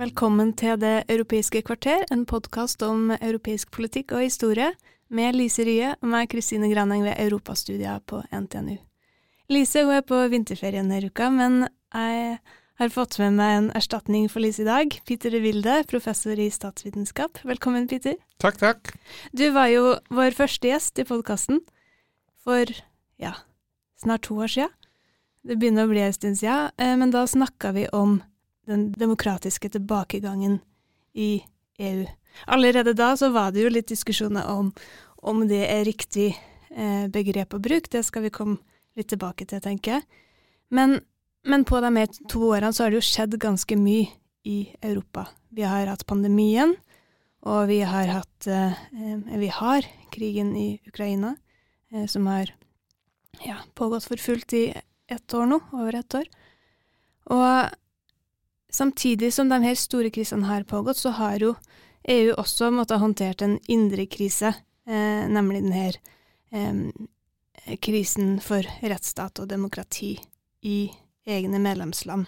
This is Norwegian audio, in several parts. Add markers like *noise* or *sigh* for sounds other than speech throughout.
Velkommen til Det europeiske kvarter, en podkast om europeisk politikk og historie, med Lise Rye og meg, Kristine Graneng ved Europastudier på NTNU. Lise hun er på vinterferie denne uka, men jeg har fått med meg en erstatning for Lise i dag. Peter de Wilde, professor i statsvitenskap. Velkommen, Peter. Takk, takk. Du var jo vår første gjest i podkasten for ja, snart to år siden. Det begynner å bli en stund siden, eh, men da snakka vi om den demokratiske tilbakegangen i EU. Allerede da så var det jo litt diskusjoner om om det er riktig eh, begrep å bruke. Det skal vi komme litt tilbake til, tenker jeg. Men, men på de to årene så har det jo skjedd ganske mye i Europa. Vi har hatt pandemien, og vi har hatt eh, Vi har krigen i Ukraina, eh, som har ja, pågått for fullt i ett år nå, over ett år. Og samtidig som de her store krisene har pågått, så har jo EU også måttet håndtert en indre krise, eh, nemlig den her eh, krisen for rettsstat og demokrati i egne medlemsland.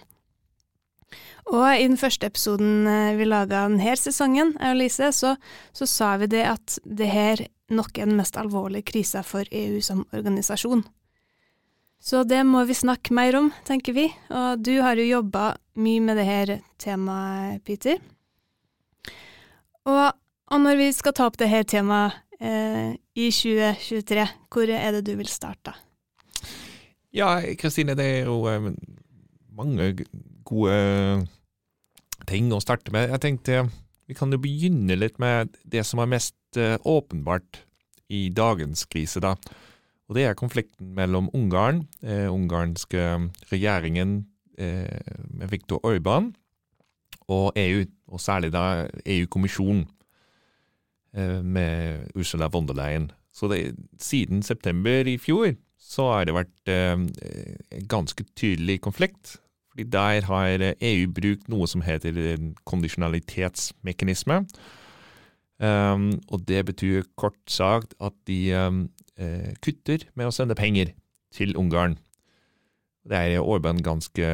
Og i den første episoden eh, vi laga denne sesongen, Lise, så, så sa vi det at det her nok er den mest alvorlige krisa for EU som organisasjon. Så det må vi snakke mer om, tenker vi. Og du har jo jobba mye med det her temaet, Peter. Og, og, når vi skal ta opp det her temaet eh, i 2023, hvor er det du vil starte? Ja, Kristine, det er jo eh, mange gode ting å starte med. Jeg tenkte vi kan jo begynne litt med det som er mest eh, åpenbart i dagens krise, da. Og det er konflikten mellom Ungarn, eh, ungarske regjeringen eh, med Viktor Orban, og EU, og særlig da EU-kommisjonen eh, med Ursula von der Leyen. Så det, siden september i fjor så har det vært eh, ganske tydelig konflikt. fordi Der har EU brukt noe som heter kondisjonalitetsmekanisme. Um, og det betyr kort sagt at de um, kutter med å sende penger til Ungarn. Det er Orban ganske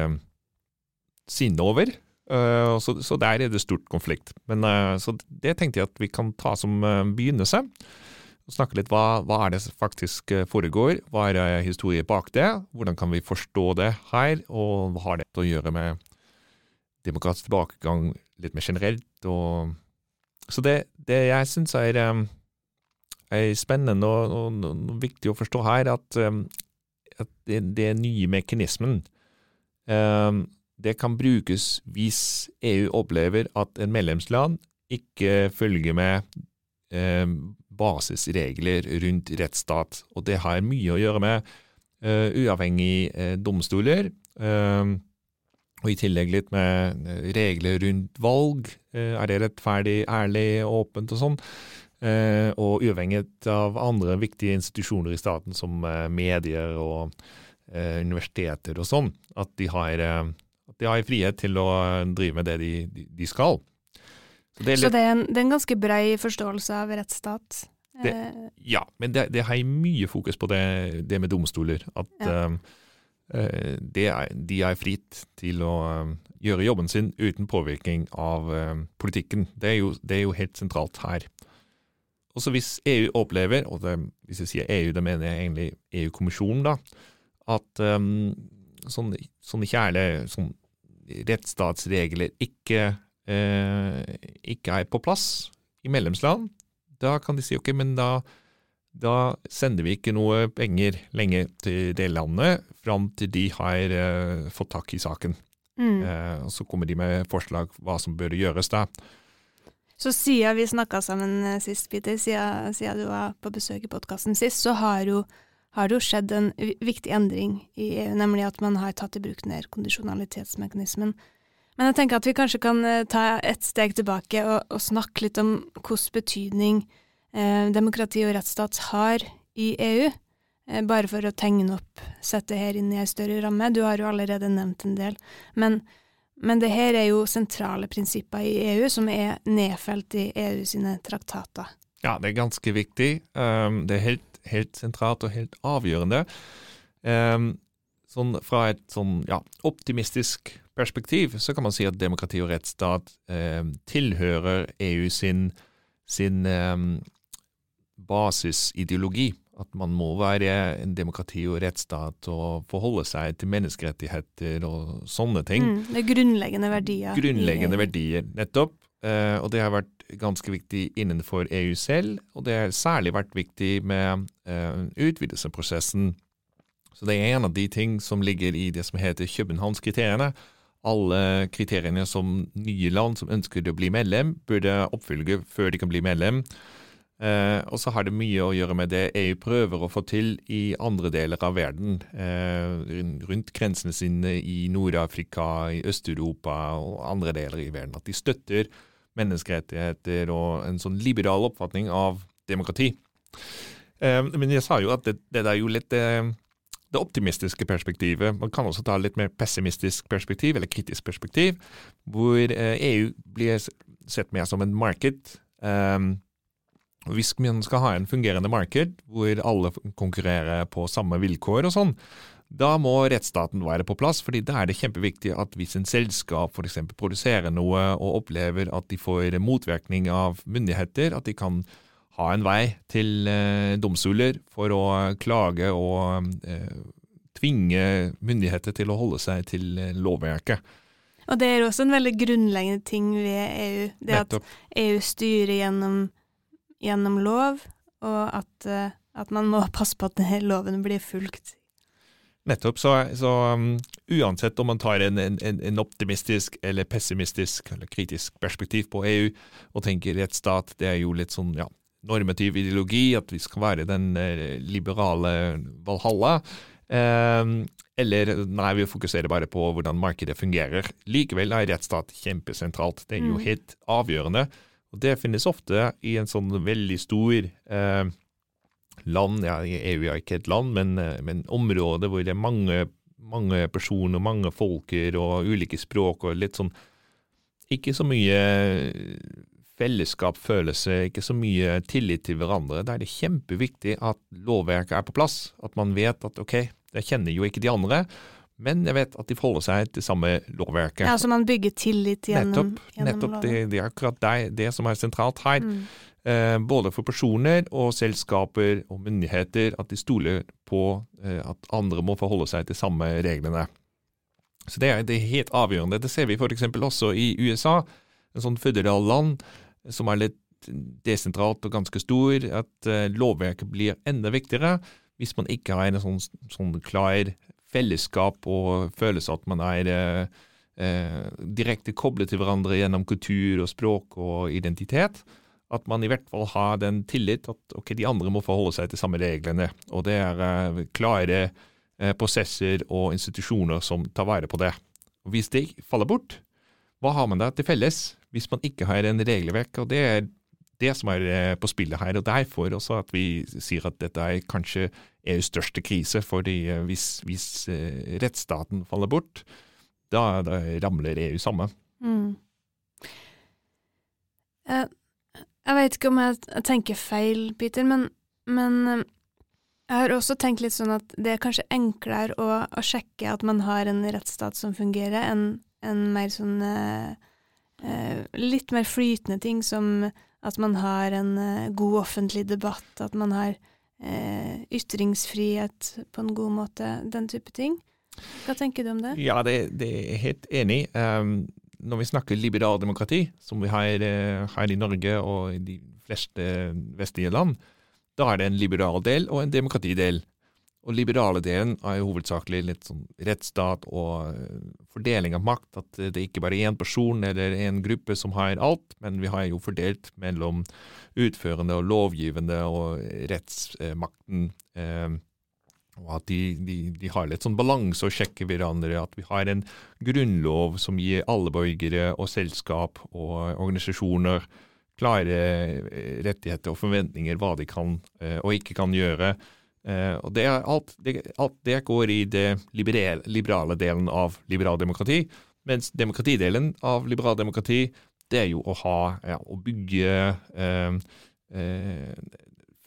sinne over, uh, så, så, der er det stort konflikt. Men Så det tenkte jeg at vi kan ta som begynnelse. og Snakke litt hva, hva er det som faktisk foregår, hva er historien bak det, hvordan kan vi forstå det her, og hva har det å gjøre med demokratisk tilbakegang litt mer generelt. og så det, det jeg syns er, spennende og, og, og, viktig å forstå her, at, at det, det nye mekanismen det kan brukes hvis EU opplever at en medlemsland ikke følger med basisregler rundt rettsstat. Og det har mye å gjøre med uavhengige domstoler. Og i tillegg litt med regler rundt valg. Er det rettferdig, ærlig, åpent og sånn? Og uavhengig av andre viktige institusjoner i staten som medier og universiteter og sånn. At de har, at de har frihet til å drive med det de, de skal. Så det litt, Så det er, en, det er en ganske brei forståelse av rettsstat? Det, ja, men det, det, har mye fokus på det, det med domstoler. At ja. uh, er, de er fritt til å gjøre jobben sin uten påvirkning av uh, politikken. Det er, jo, det er, jo, helt sentralt her. Også hvis EU opplever, og hvis jeg sier EU, da mener jeg egentlig EU-kommisjonen, da, at um, sånne, sånne kjæle sånn rettsstatsregler ikke, ikke er på plass i medlemsland, da kan de si ok, men da, da sender vi ikke noe penger lenger til det landet fram til de har uh, fått tak i saken. Mm. Uh, og Så kommer de med forslag hva som bør gjøres da. Så siden vi snakka sammen eh, sist, Peter, siden, siden, du var på besøk i podkasten sist, så har jo har jo skjedd en viktig endring i EU, nemlig at man har tatt i bruk her kondisjonalitetsmekanismen. Men jeg tenker at vi kanskje kan eh, ta et steg tilbake og, og snakke litt om hvilken betydning eh, demokrati og rettsstat har i EU. Eh, bare for å tegne opp, sette her inn i ei større ramme. Du har jo allerede nevnt en del. Men, men det her er jo sentrale prinsipper i EU som er nedfelt i EU sine traktater. Ja, det er ganske viktig. Um, det er helt, helt sentralt og helt avgjørende. Um, sånn, fra et sånn, ja, optimistisk perspektiv så kan man si at demokrati og rettsstat um, tilhører EU sin, sin um, basisideologi. At man må være en demokrati og rettsstat og forholde seg til menneskerettigheter og sånne ting. Mm, det er grunnleggende verdier. Grunnleggende verdier, nettopp. Eh, og det har vært ganske viktig innenfor EU selv, og det har særlig vært viktig med eh, utvidelsesprosessen. Så det er en av de ting som ligger i det som heter Københavnskriteriene. Alle kriteriene som nye land som ønsker å bli medlem, burde oppfylle før de kan bli medlem. Eh, og så har det mye å gjøre med det EU prøver å få til i andre deler av verden. Eh, rundt grensene sine i Nord-Afrika, i Øst-Europa og andre deler i verden. At de støtter menneskerettigheter og en sånn liberal oppfatning av demokrati. Eh, men jeg sa jo at det, det er jo litt eh, det optimistiske perspektivet. Man kan også ta litt mer pessimistisk perspektiv, eller kritisk perspektiv, hvor eh, EU blir sett mer som en marked. Um, og Hvis man skal ha en fungerende marked hvor alle konkurrerer på samme vilkår og sånn, da må rettsstaten være på plass, fordi da er det kjempeviktig at hvis en selskap f.eks. produserer noe og opplever at de får motvirkning av myndigheter, at de kan ha en vei til eh, domstoler for å klage og eh, tvinge myndigheter til å holde seg til eh, lovverket. Og det er også en veldig grunnleggende ting ved EU. Det at EU styrer gjennom, gjennom lov, og at, eh, at man må *laughs* passe på at loven blir fulgt. Nettopp. Så, så um, uansett om man tar en, en, en- optimistisk eller pessimistisk eller kritisk perspektiv på EU og tenker rettsstat, det er jo litt sånn ja, normativ ideologi, at vi skal være den eh, liberale Valhalla. Um, eller nei, vi fokuserer bare på hvordan markedet fungerer. Likevel er rettsstat kjempesentralt. Det er jo Mm. helt avgjørende. Og det finnes ofte i en sånn veldig stor eh, land, ja, EU er ikke et land, men, eh, men område hvor det er mange, mange personer, mange folker og ulike språk og litt sånn Ikke så mye fellesskap, følelse, ikke så mye tillit til hverandre. Da er det kjempeviktig at lovverket er på plass. At man vet at ok, jeg kjenner jo ikke de andre, men jeg vet at de forholder seg til samme lovverket. Ja, så man bygger tillit gjennom, nettopp. gjennom nettopp det, det er akkurat det, det som er sentralt her. Mm. Eh, både for personer og selskaper og myndigheter, at de stoler på eh, at andre må forholde seg til samme reglene. Så det er, det er helt avgjørende. Det ser vi f.eks. også i USA, en sånn føderal land som er litt desentralt og ganske stor, at eh, lovverket blir enda viktigere hvis man ikke har en sånn, sånn klar fellesskap og følelse at man er eh, eh, direkte koblet til hverandre gjennom kultur og språk og identitet. At man i hvert fall har den tillit at ok, de andre må forholde seg til samme reglene. Og det er eh, klare eh, prosesser og institusjoner som tar vare på det. Og Hvis det faller bort, hva har man da til felles hvis man ikke har en regelverk? Og det er det som er eh, på spillet her. Og derfor også at vi sier at dette er kanskje EUs største krise. fordi eh, hvis, hvis eh, rettsstaten faller bort, da, da ramler EU sammen. Mm. Jeg, jeg vet ikke om jeg, tenker feil, Peter, men, men jeg har også tenkt litt sånn at det er kanskje enklere å, å sjekke at man har en rettsstat som fungerer, enn en mer sånn eh, Litt mer flytende ting som at man har en eh, god offentlig debatt, at man har eh, ytringsfrihet på en god måte, den type ting. Hva tenker du om det? Ja, det, det er jeg helt enig. i. Um, når vi snakker liberaldemokrati, som vi har eh, her i Norge og i de fleste vestlige land, da er det en liberal del og en demokratidel. Og liberale delen er jo hovedsakelig litt sånn rettsstat og eh, fordeling av makt. At det ikke bare er én person eller en gruppe som har alt, men vi har jo fordelt mellom utførende og lovgivende og rettsmakten. Eh, og at de, de, de har litt sånn balanse og sjekker hverandre. At vi har en grunnlov som gir alle borgere og selskap og organisasjoner klare eh, rettigheter og forventninger, hva de kan og ikke kan gjøre. Eh, og det alt, det, alt det går i det liberale, liberale delen av liberaldemokrati. Mens demokratidelen av liberaldemokrati, det er jo å ha, ja, å bygge eh, eh,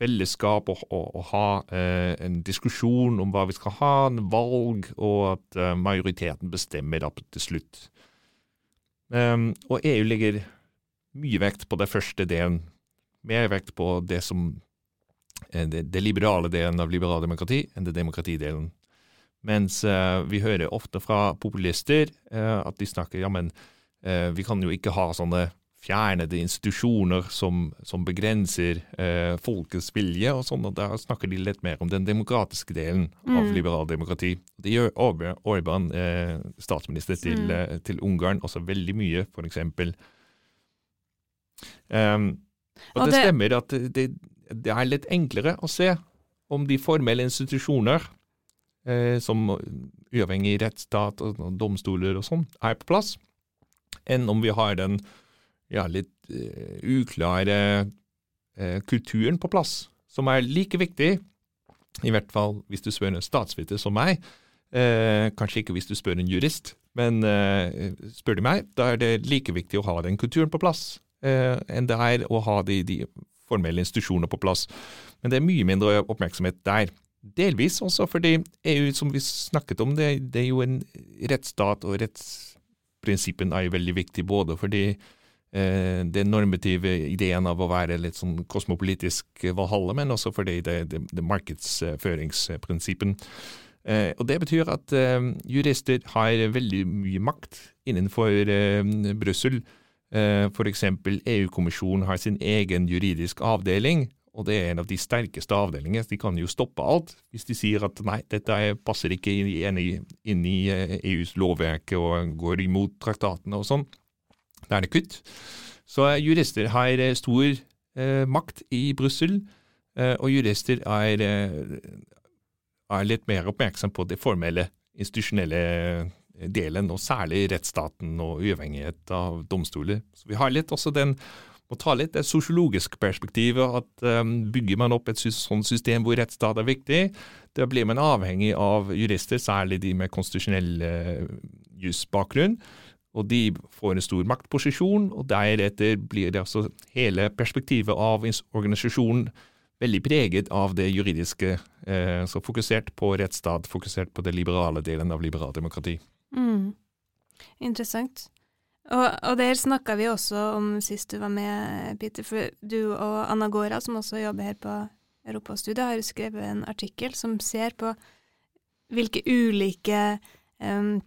fellesskap og, og, og ha eh, en diskusjon om hva vi skal ha, en valg, og at eh, majoriteten bestemmer da til slutt. Um, og EU legger mye vekt på det første delen, mer vekt på det som det, det liberale delen av liberaldemokrati enn det demokratidelen. Mens uh, vi hører ofte fra populister uh, at de snakker ja, men vi kan jo ikke ha sånne fjernede institusjoner som, som begrenser eh, folkets vilje, og sånn, og da snakker de litt mer om den demokratiske delen mm. av liberaldemokrati. Det gjør Orban, eh, statsminister til, mm. eh, til, Ungarn, også veldig mye, eksempel. Um, og, og det, det, stemmer at det, det, er litt enklere å se om de formelle institusjoner, eh, som uavhengig rettsstat og, domstoler og sånn, er på plass, enn om vi har den ja, litt eh, uklare uh, kulturen på plass, som er like viktig, i hvert fall hvis du spør en statsviter som meg. Uh, kanskje ikke hvis du spør en jurist, men spør du meg, da er det like viktig å ha den kulturen på plass enn det er å ha de, de formelle institusjoner på plass. Men det er mye mindre oppmerksomhet der. Delvis også fordi EU, som vi snakket om, det, det er jo en rettsstat, og rettsprinsippen er jo veldig viktig både fordi Eh, den normative ideen av å være litt sånn kosmopolitisk valhalle, men også fordi det, det markedsføringsprinsippen. Eh, og Det betyr at eh, jurister har veldig mye makt innenfor eh, Brussel. Eh, F.eks. EU-kommisjonen har sin egen juridisk avdeling, og det er en av de sterkeste avdelingene. De kan jo stoppe alt hvis de sier at nei, dette passer ikke inn i, inn i EUs lovverk og går imot traktatene og sånn. Da er det kutt. Så jurister har eh, stor eh, makt i Brussel, eh, og jurister er, eh, er, litt mer oppmerksom på det formelle, institusjonelle eh, delen, og særlig rettsstaten og uavhengighet av domstoler. Så vi har litt også den må ta litt det sosiologiske perspektivet. at um, Bygger man opp et sånt system hvor rettsstat er viktig, da blir man avhengig av jurister, særlig de med konstitusjonell uh, jusbakgrunn og de får en stor maktposisjon, og deretter blir det altså hele perspektivet av organisasjonen veldig preget av det juridiske, uh, så fokusert på rettsstat, fokusert på det liberale delen av liberaldemokrati. Mm. Interessant. Og, og der snakka vi også om sist du var med, Peter, for du og Anna Gora, som også jobber her på Europastudiet, har skrevet en artikkel som ser på hvilke ulike um,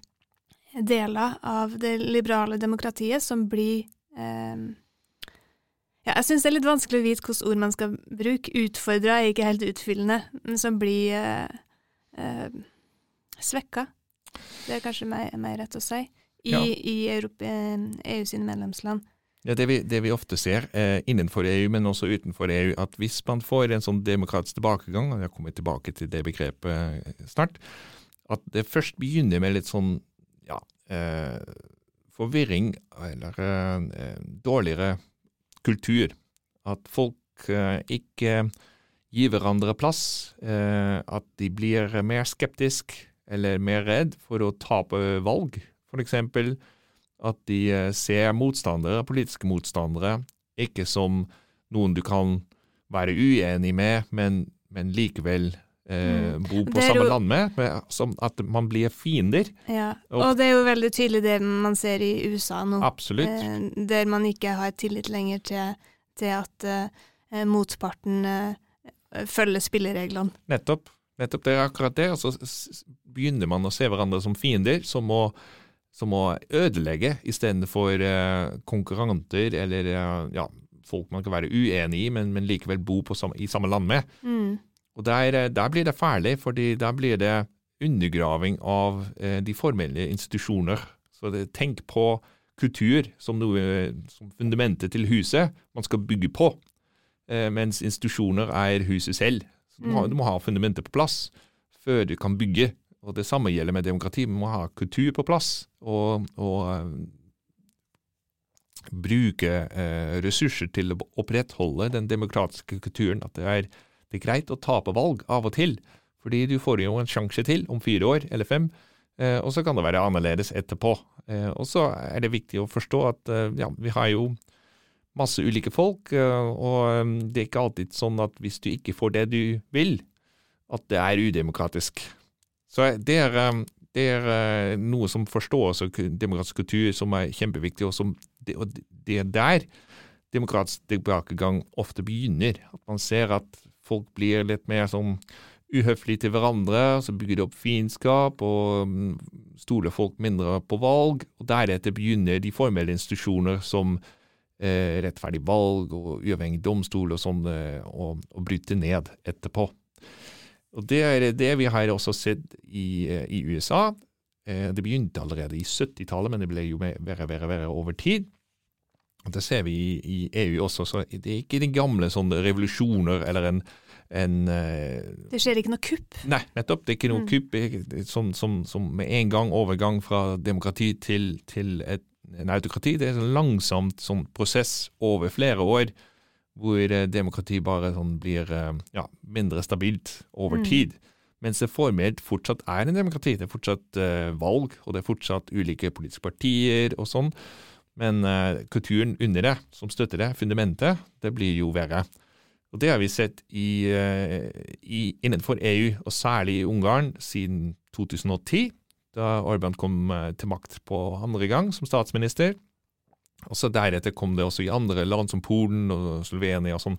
deler av det liberale demokratiet som blir um, ja, Jeg syns det er litt vanskelig å vite hvilke ord man skal bruke. Utfordra er ikke helt utfyllende, men som blir eh, eh, svekka. Det er kanskje mer, mer rett å si. I, ja. i Europa, EU sine medlemsland. Ja, det, vi, det vi ofte ser eh, innenfor EU, men også utenfor EU, at hvis man får en sånn demokratisk tilbakegang, og jeg kommer tilbake til det begrepet snart, at det først begynner med litt sånn ja, eh, forvirring eller eh, dårligere kultur. At folk eh, ikke gir hverandre plass. Eh, at de blir mer skeptisk eller mer redd for å tape valg. F.eks. at de eh, ser motstandere, politiske motstandere, ikke som noen du kan være uenig med, men, men likevel eh, mm. bo på samme jo, land med, som at man blir fiender. Ja, og, og, det er jo veldig tydelig det man ser i USA nå. Absolutt. Eh, der man ikke har tillit lenger til, til at eh, motparten eh, følger spillereglene. Nettopp. Nettopp det er akkurat det. Og så begynner man å se hverandre som fiender, som må, som må ødelegge istedenfor uh, konkurranter eller eh, ja, folk man kan være uenig i, men, men likevel bo samme, i samme land med. Mm. Og der, eh, der, blir det ferdig, fordi der blir det undergraving av eh, de formelle institusjoner. Så det, tenk på kultur som, noe, som fundamentet til huset man skal bygge på, eh, mens institusjoner er huset selv. Så du, må, mm. du må ha fundamentet på plass før du kan bygge. Og Det samme gjelder med demokrati. Vi må ha kultur på plass. Og, og eh, bruke eh, ressurser til å opprettholde den demokratiske kulturen. At det er, det er greit å tape valg av og til. Fordi du får jo en sjanse til om fire år eller fem. Eh, og så kan det være annerledes etterpå. Eh, og så er det viktig å forstå at eh, ja, vi har jo masse ulike folk, eh, og eh, det er ikke alltid sånn at hvis du ikke får det du vil, at det er udemokratisk. Så det er, eh, det er eh, noe som forstås av demokratisk kultur som er kjempeviktig, og, som, det, og det er der demokratisk tilbakegang ofte begynner. At man ser at folk blir litt mer sånn uhøflige til hverandre, så bygger det opp fiendskap, og stoler folk mindre på valg. Og deretter begynner de formelle institusjoner som eh, rettferdig valg og uavhengig domstol og sånn, og, å, å bryte ned etterpå. Og Det er det vi har også sett i, eh, i USA. Eh, det begynte allerede i 70-tallet, men det ble jo verre og verre, verre over tid. Og Det ser vi i, i EU også, så det er ikke de gamle sånne revolusjoner eller en, en eh, Det skjer ikke noe kupp. Nei, nettopp. Det er ikke noe Mm. kupp som, som, som med en gang overgang fra demokrati til, til et, en autokrati. Det er en langsomt sånn prosess over flere år, hvor eh, demokrati bare sånn blir eh, ja, mindre stabilt over Mm. tid. Mens det formelt fortsatt er en demokrati. Det er fortsatt uh, valg, og det er fortsatt ulike politiske partier og sånn. Men uh, kulturen under det, som støtter det, fundamentet, det blir jo verre. Og det har vi sett i, uh, i, innenfor EU, og særlig i Ungarn, siden 2010, da Orban kom eh, til makt på andre gang som statsminister. Og så Deretter kom det også i andre land som Polen og Slovenia og sånn.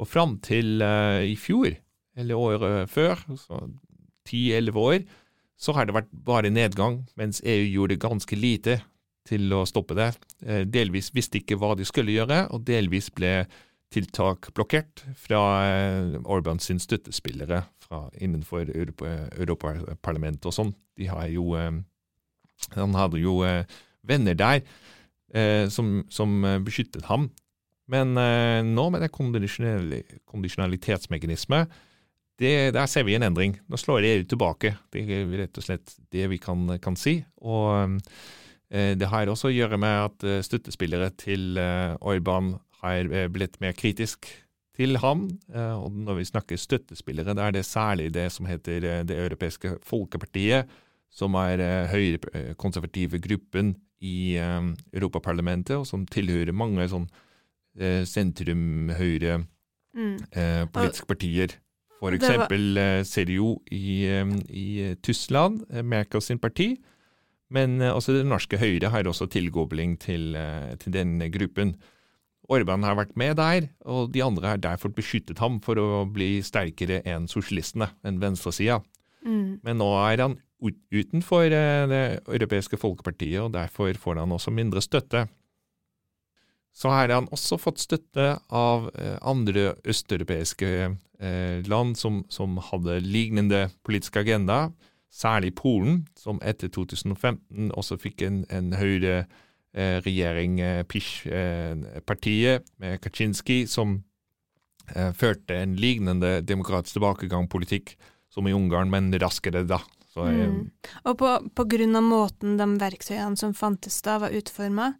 Og fram til uh, i fjor, eller året før, så 10-11 år, så har det vært bare nedgang, mens EU gjorde ganske lite til å stoppe det. Eh, delvis visste ikke hva de skulle gjøre, og delvis ble tiltak blokkert fra Orbán sin støttespillere fra innenfor Europa, Europaparlamentet og sånn. De har jo eh, Han hadde jo eh, venner der eh, som, som eh, beskyttet ham. Men eh, nå med det kondisjonalitetsmekanisme, det, der ser vi en endring. Nå slår EU tilbake. Det er rett og slett det vi kan, kan si. Og eh, det har også å gjøre med at eh, støttespillere til eh, Orban har eh, blitt mer kritisk til ham. Eh, og når vi snakker støttespillere, da er det særlig det som heter eh, Det europeiske folkepartiet, som er høyrekonservative gruppen i Europaparlamentet, og som tilhører mange sånn sentrum-høyre Mm. politiske partier. For eksempel var- CDU i, i Tyskland, Merkel sin parti. Men også det norske Høyre har også tilkobling til, til den gruppen. Orban har vært med der, og de andre har derfor beskyttet ham for å bli sterkere enn sosialistene, enn venstresida. Mm. Men nå er han utenfor eh, det europeiske folkepartiet, og derfor får han også mindre støtte. Så har han også fått støtte av eh, andre østeuropeiske eh, land som, som hadde lignende politisk agenda, særlig Polen, som etter 2015 også fikk en, en høyre eh, regjering, eh, PiS-partiet, med Kaczynski, som eh, førte en lignende demokratisk tilbakegang-politikk som i Ungarn, men raskere, da. Så, eh, Mm. Og på, på grunn av måten de verktøyene som fantes da, var utforma,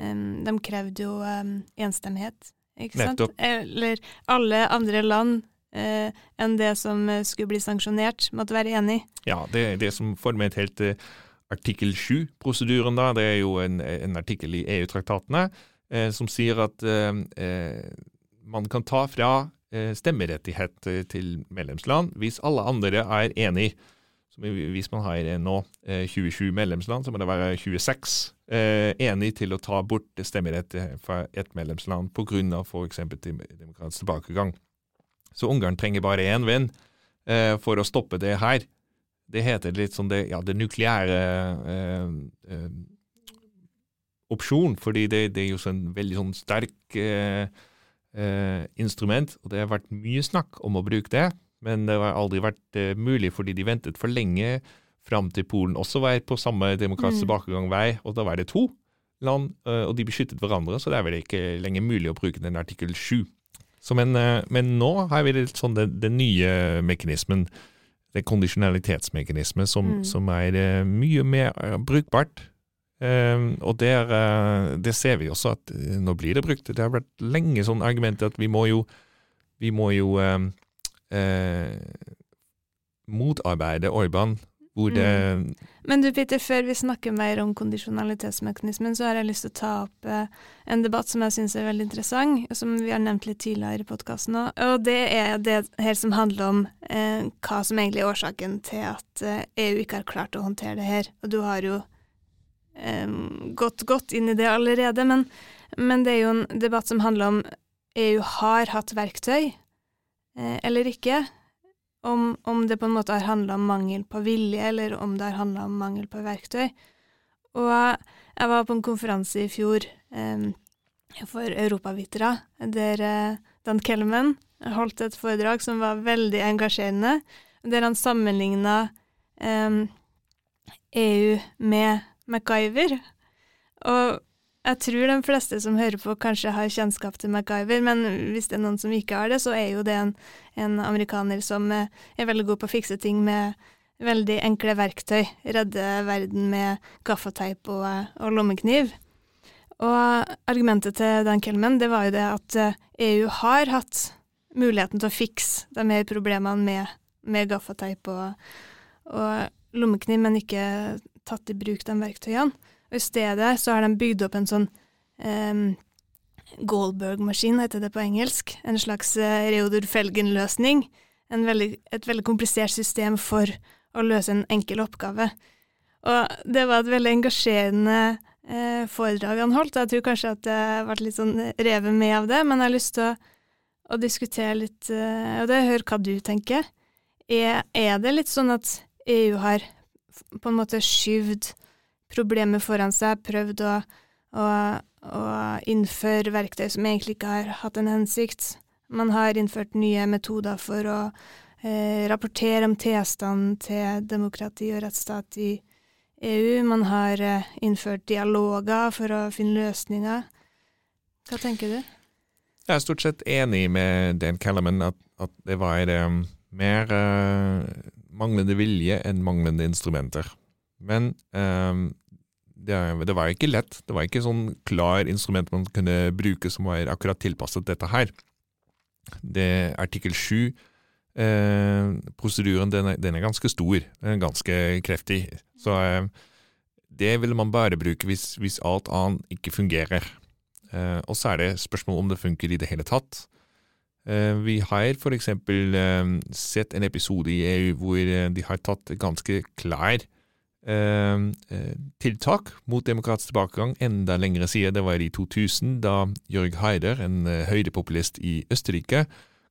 de krevde jo um, enstemmighet, ikke sant? Nettopp. Eller alle andre land eh, enn det som eh, skulle bli sanksjonert, måtte være enig. Ja, det, er det som formelt helt eh, artikkel 7-prosedyren, da, det er jo en, en artikkel i EU-traktatene eh, som sier at eh, eh, man kan ta fra eh, stemmerettighet eh, til medlemsland hvis alle andre er enig. Hvis man har eh, nå eh, 27 medlemsland, så må det være 26 eh, enig til å ta bort stemmerett eh, fra ett medlemsland pga. f.eks. demokratisk tilbakegang. Så Ungarn trenger bare én venn eh, for å stoppe det her. Det heter litt sånn det, ja, det nukleære eh, eh, opsjon, fordi det, det er jo sånn veldig sånn sterk eh, eh, instrument, og det har vært mye snakk om å bruke det, men det har aldri vært eh, mulig fordi de ventet for lenge fram til Polen også var på samme demokratiske Mm. tilbakegangvei, og da var det to land, eh, og de beskyttet hverandre, så det er vel ikke lenger mulig å bruke den artikkel 7. Men, men nå har vi litt sånn den, den nye mekanismen det kondisjonalitetsmekanisme som, Mm. som er eh, mye mer eh, brukbart. Eh, og der, eh, det ser vi også at nå blir det brukt. Det har vært lenge sånn argument at vi må jo, vi må jo eh, eh, motarbeide Orban, hvor det Men du Peter, før vi snakker mer om kondisjonalitetsmekanismen, så har jeg lyst til å ta opp eh, en debatt som jeg syns er veldig interessant, som vi har nevnt litt tidligere i podkasten òg. Og det er det her som handler om eh, hva som egentlig er årsaken til at eh, EU ikke har klart å håndtere det her. Og du har jo eh, gått godt inn i det allerede, men, men det er jo en debatt som handler om EU har hatt verktøy eh, eller ikke. Om, om det på en måte har handla om mangel på vilje, eller om det har handla om mangel på verktøy. Og jeg var på en konferanse i fjor eh, for europavitere, der eh, Dan Kelman holdt et foredrag som var veldig engasjerende, der han sammenligna eh, EU med MacGyver. Og jeg tror de fleste som hører på, kanskje har kjennskap til MacGyver, men hvis det er noen som ikke har det, så er jo det en, en amerikaner som eh, er veldig god på å fikse ting med veldig enkle verktøy. Redde verden med gaffateip og, eh, og lommekniv. Og argumentet til Dan Kelman det var jo det at eh, EU har hatt muligheten til å fikse de her problemene med, med gaffateip og, og lommekniv, men ikke tatt i bruk de verktøyene. Og I stedet så har de bygd opp en sånn um, Goldberg-maskin, heter det på engelsk. En slags uh, Reodor Felgen-løsning. Et veldig komplisert system for å løse en enkel oppgave. Og det var et veldig engasjerende eh, foredrag han holdt. Jeg tror kanskje at jeg ble litt sånn revet med av det, men jeg har lyst til å, å diskutere litt, eh, og det hør hva du tenker. Er, er det litt sånn at EU har på en måte skyvd problemet foran seg, prøvd å, å, å innføre verktøy som egentlig ikke har hatt en hensikt. Man har innført nye metoder for å eh, rapportere om tilstanden til demokrati og rettsstat i EU. Man har eh, innført dialoger for å finne løsninger. Hva tenker du? Jeg er stort sett enig med Dan Kellerman at, at det var um, mer uh, manglende vilje enn manglende instrumenter. Men um, det, det, var ikke lett. Det var ikke sånn klar instrument man kunne bruke som var akkurat tilpasset dette her. Det Artikkel 7 eh, prosedyren den er, den er, ganske stor. Den er ganske kreftig. Så eh, det vil man bare bruke hvis, hvis alt annet ikke fungerer. Eh, og så er det spørsmål om det funker i det hele tatt. Eh, vi har eksempel eh, sett en episode i EU hvor eh, de har tatt ganske klar tiltak mot demokratisk tilbakegang enda lengre siden. Det var i 2000, da Jørg Haider, en høydepopulist i Østerrike,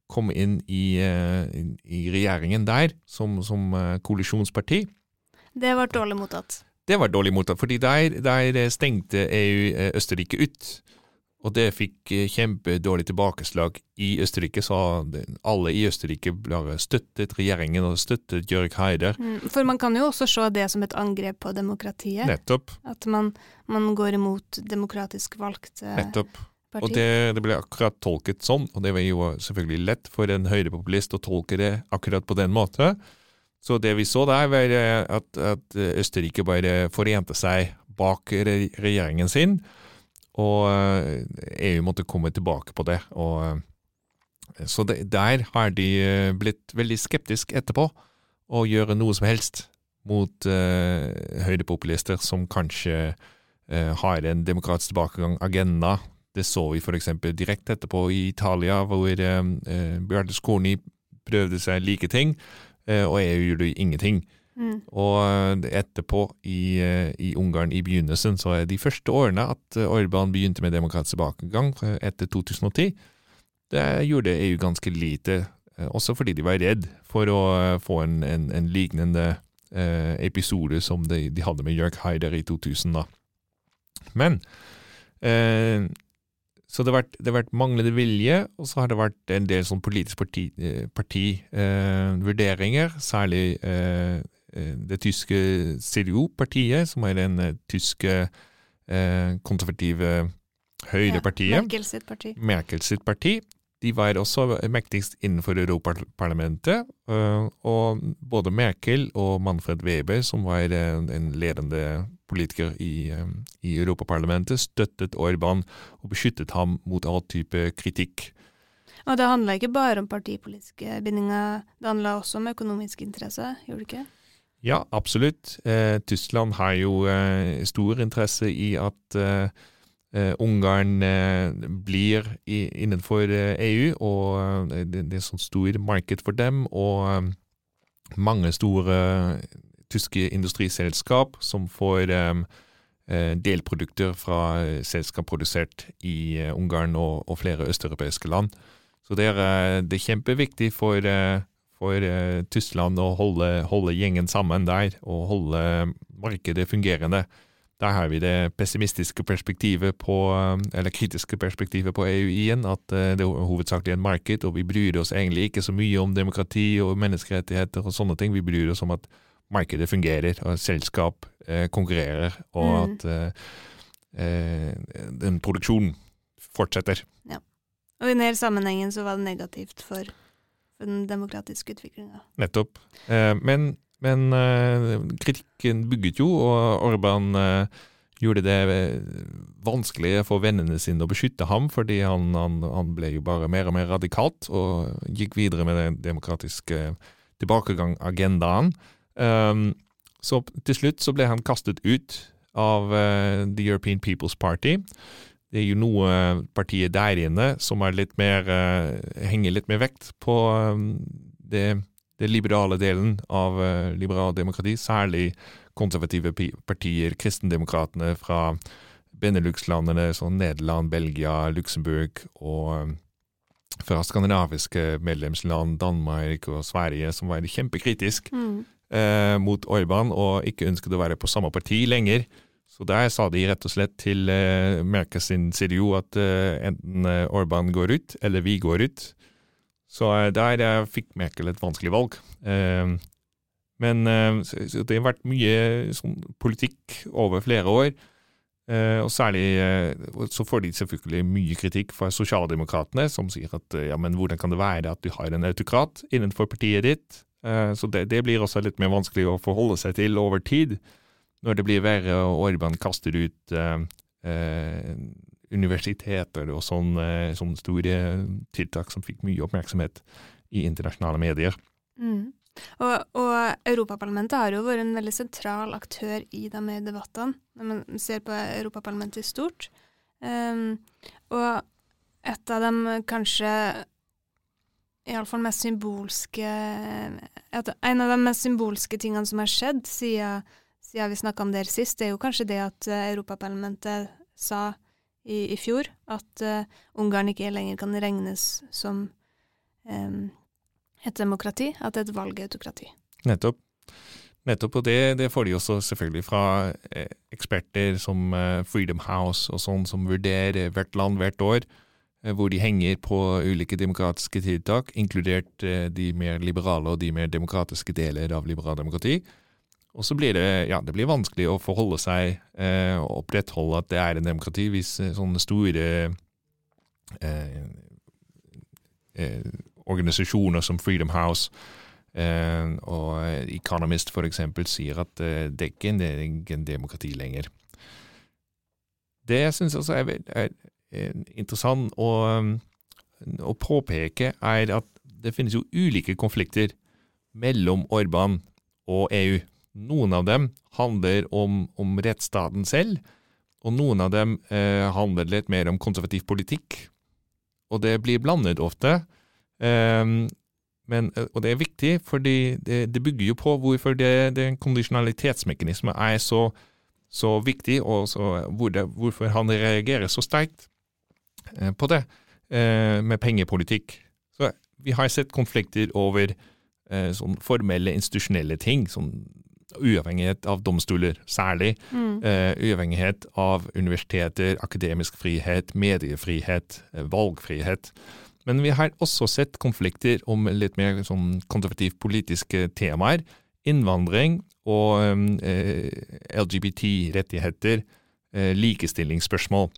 kom inn i, i regjeringen der som, som koalisjonsparti. Det var dårlig mottatt. Det var dårlig mottatt, fordi der, der stengte EU Østerrike ut. Og det fikk kjempedårlig tilbakeslag i Østerrike, så alle i Østerrike støttet regjeringen og støttet Jørg Heider. For man kan jo også se det som et angrep på demokratiet. Nettopp. At man, man går imot demokratisk valgte Nettopp. parti. Og det, det, ble akkurat tolket sånn, og det var jo selvfølgelig lett for en høyrepopulist å tolke det akkurat på den måten. Så det vi så der, var at, at Østerrike bare forente seg bak regjeringen sin. Og EU måtte komme tilbake på det. Og, så det, der har de blitt veldig skeptiske etterpå, å gjøre noe som helst mot uh, høydepopulister som kanskje uh, har en demokratisk tilbakegang-agenda. Det så vi f.eks. direkte etterpå i Italia, hvor uh, Berlusconi prøvde seg like ting, og EU gjorde ingenting. Mm. Og etterpå, i, i, Ungarn i begynnelsen, så er de første årene at Orban begynte med demokratisk tilbakegang etter 2010. Det gjorde EU ganske lite, også fordi de var redd for å få en, en, en lignende eh, episode som de, de, hadde med Jørg Haider i 2000. da. Men eh, Så det har, vært, det har vært manglende vilje, og så har det vært en del sånn politisk partivurderinger, parti, eh, særlig det tyske CDU-partiet, som er den tyske konservative høyrepartiet. Ja, Merkel sitt parti. Merkel sitt parti. de var også mektigst innenfor Europaparlamentet. eh, Og både Merkel og Manfred Weber, som var eh, en ledende politiker i, eh, i Europaparlamentet, støttet Orban og beskyttet ham mot all type kritikk. Og det handla ikke bare om partipolitiske bindinger, det handla også om økonomisk interesse, gjorde det ikke? Ja, absolutt. Eh, Tyskland har jo eh, stor interesse i at eh, eh, Ungarn eh, blir i, innenfor eh, EU, og det, det er sånn stor marked for dem. Og mange store tyske industriselskap som får delprodukter fra selskap produsert i Ungarn og, og flere østeuropeiske land. Så det er, det er kjempeviktig for, eh, for eh, Tyskland å holde, holde gjengen sammen der, og holde markedet fungerende. Der har vi det pessimistiske perspektivet på, eh, eller kritiske perspektivet på EU igjen, at eh, det er hovedsakelig en marked, og vi bryr oss egentlig ikke så mye om demokrati og menneskerettigheter og sånne ting. Vi bryr oss om at markedet fungerer, og selskap eh, konkurrerer, og Mm. at eh, eh, den produksjonen fortsetter. Ja. Og i denne sammenhengen så var det negativt for, for den demokratiske utviklinga. Nettopp. Eh, men men eh, kritikken bygget jo, og Orban eh, gjorde det vanskelig for vennene sine å beskytte ham, fordi han, han, han ble jo bare mer og mer radikalt, og gikk videre med den demokratiske tilbakegangsagendaen. Um, så til slutt så ble han kastet ut av eh, The European People's Party. Det er jo noe partier der inne som litt mer, eh, henger litt mer vekt på eh, det, det liberale delen av liberalt demokrati, særlig konservative partier, kristendemokratene fra Benelux-landene som Nederland, Belgia, Luxembourg, og eh, fra skandinaviske medlemsland, Danmark og Sverige, som var kjempekritisk Mm. eh, mot Orban og ikke ønsket å være på samme parti lenger. Så der sa de rett og slett til eh, Merkel sin CDO at eh, enten eh, Orban går ut, eller vi går ut. Så eh, der eh, fikk Merkel et vanskelig valg. Eh, men eh, så, så det har vært mye sånn, politikk over flere år. Og særlig så får de selvfølgelig mye kritikk fra sosialdemokratene, som sier at ja, men hvordan kan det være at du har en autokrat innenfor partiet ditt? Så det, det blir også litt mer vanskelig å forholde seg til over tid, når det blir verre og Orban kaster ut eh, eh, universiteter og sånne, sånne store tiltak som fikk mye oppmerksomhet i internasjonale medier. Mm. Og, og Europaparlamentet har jo vært en veldig sentral aktør i de debattene, når man ser på Europaparlamentet i stort. Um, og et av de kanskje iallfall mest symbolske et, En av de mest symbolske tingene som har skjedd siden, siden vi snakka om det sist, er jo kanskje det at eh, Europaparlamentet sa i, i fjor at eh, Ungarn ikke lenger kan regnes som et demokrati, at det er et valgautokrati. Nettopp. Nettopp, og det, det får de også selvfølgelig fra eh, eksperter som Freedom House og sånn, som vurderer hvert land hvert år, hvor de henger på ulike demokratiske tiltak, inkludert de mer liberale og de mer demokratiske deler av liberaldemokrati. Og så blir det, ja, det blir vanskelig å forholde seg eh, og opprettholde at det er en demokrati hvis eh, sånne store eh, eh, organisasjoner som Freedom House eh, og Economist eksempel sier at eh, det ikke er en demokrati lenger. Det jeg syns også er, er, er interessant å, å påpeke, er at det finnes jo ulike konflikter mellom Orban og EU. Noen av dem handler om, om rettsstaten selv, og noen av dem eh, handler litt mer om konservativ politikk. Og det blir blandet ofte. Eh, men, eh, og det er viktig, for det, det bygger jo på hvorfor det, det kondisjonalitetsmekanisme er så, så viktig, og så, hvor det, hvorfor han reagerer så sterkt eh, på det eh, med pengepolitikk. Så vi har sett konflikter over eh, sånn formelle, institusjonelle ting, sånn uavhengighet av domstoler særlig, Mm. eh, uavhengighet av universiteter, akademisk frihet, mediefrihet, eh, valgfrihet. Men vi har også sett konflikter om litt mer sånn konservativt politiske temaer. Innvandring og eh, LGBT-rettigheter, eh, likestillingsspørsmål.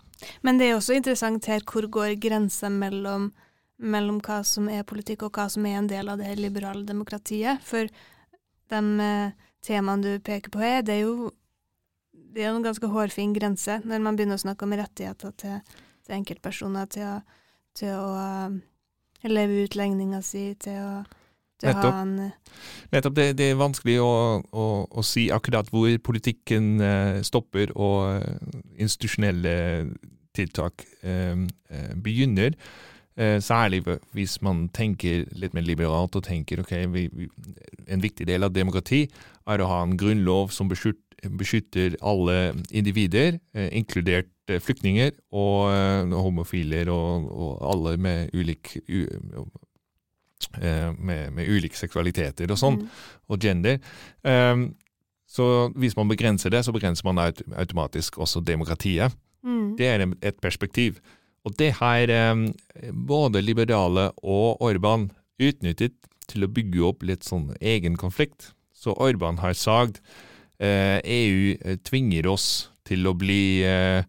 Men det er også interessant her hvor går grensa mellom, mellom hva som er politikk, og hva som er en del av det liberale demokratiet. For de temaene du peker på her, det er jo det er en ganske hårfin grense når man begynner å snakke om rettigheter til, til enkeltpersoner til å, til å uh, leve ut legninga si, til å, til Nettopp. ha en eh, Nettopp, det, det er vanskelig å, å, å si akkurat hvor politikken eh, stopper og eh, institusjonelle tiltak eh, eh, begynner. Eh, særlig hvis man tenker litt mer liberalt og tenker ok, vi, vi, en viktig del av demokrati er å ha en grunnlov som beskytter, alle individer, eh, inkludert eh, flyktninger og homofiler og, og alle med ulik u, eh, med, med ulike seksualiteter og sånn, og gender. Så hvis man begrenser det, så begrenser man automatisk også demokratiet. mm, Det er et perspektiv. Og det har um, både liberale og Orban utnyttet til å bygge opp litt sånn egen konflikt. Så Orban har sagt eh, EU eh, tvinger oss til å bli eh,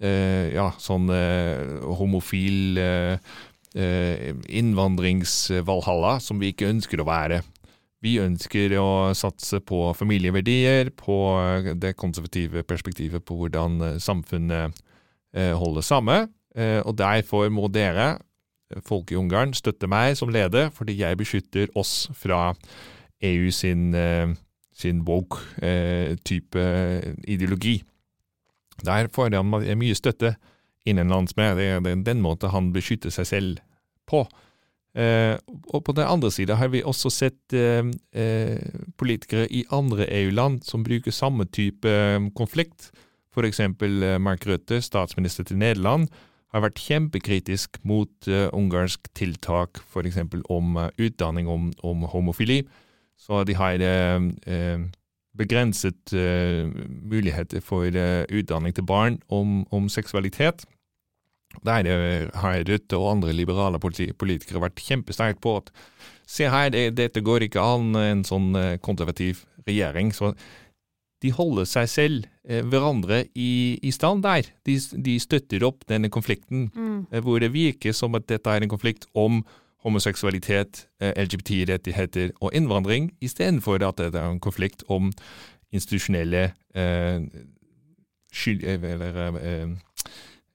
eh, ja, sånn eh, homofil eh, eh, innvandringsvalhalla som vi ikke ønsker å være. Vi ønsker å satse på familieverdier, på eh, det konservative perspektivet på hvordan eh, samfunnet eh, holder sammen. Eh, Og derfor må dere, eh, folk i Ungarn, støtte meg som leder, fordi jeg beskytter oss fra EU sin, eh, sin woke-type ideologi. Der får han mye støtte innenlands med. Det er den måten han beskytter seg selv på. Eh, og på den andre siden har vi også sett eh, eh, politikere i andre EU-land som bruker samme type eh, konflikt. Eh, Mark Rutte, statsminister til Nederland, har vært kjempekritisk mot uh, ungarsk tiltak, eksempel om uh, utdanning om, om homofili. Så de har eh, begrenset muligheter for utdanning til barn om, om seksualitet. Der har Rødt og andre liberale politikere vært kjempesterkt på at se her, det, dette går ikke an, en sånn konservativ regjering. Så de holder seg selv, eh, hverandre, i, i stand der. De, de støtter opp denne konflikten, mm, eh, hvor det virker som at dette er en konflikt om homoseksualitet, eh, LGBT-rettigheter og innvandring, istedenfor at det er en konflikt om institusjonelle eh, skyld, eller, eh,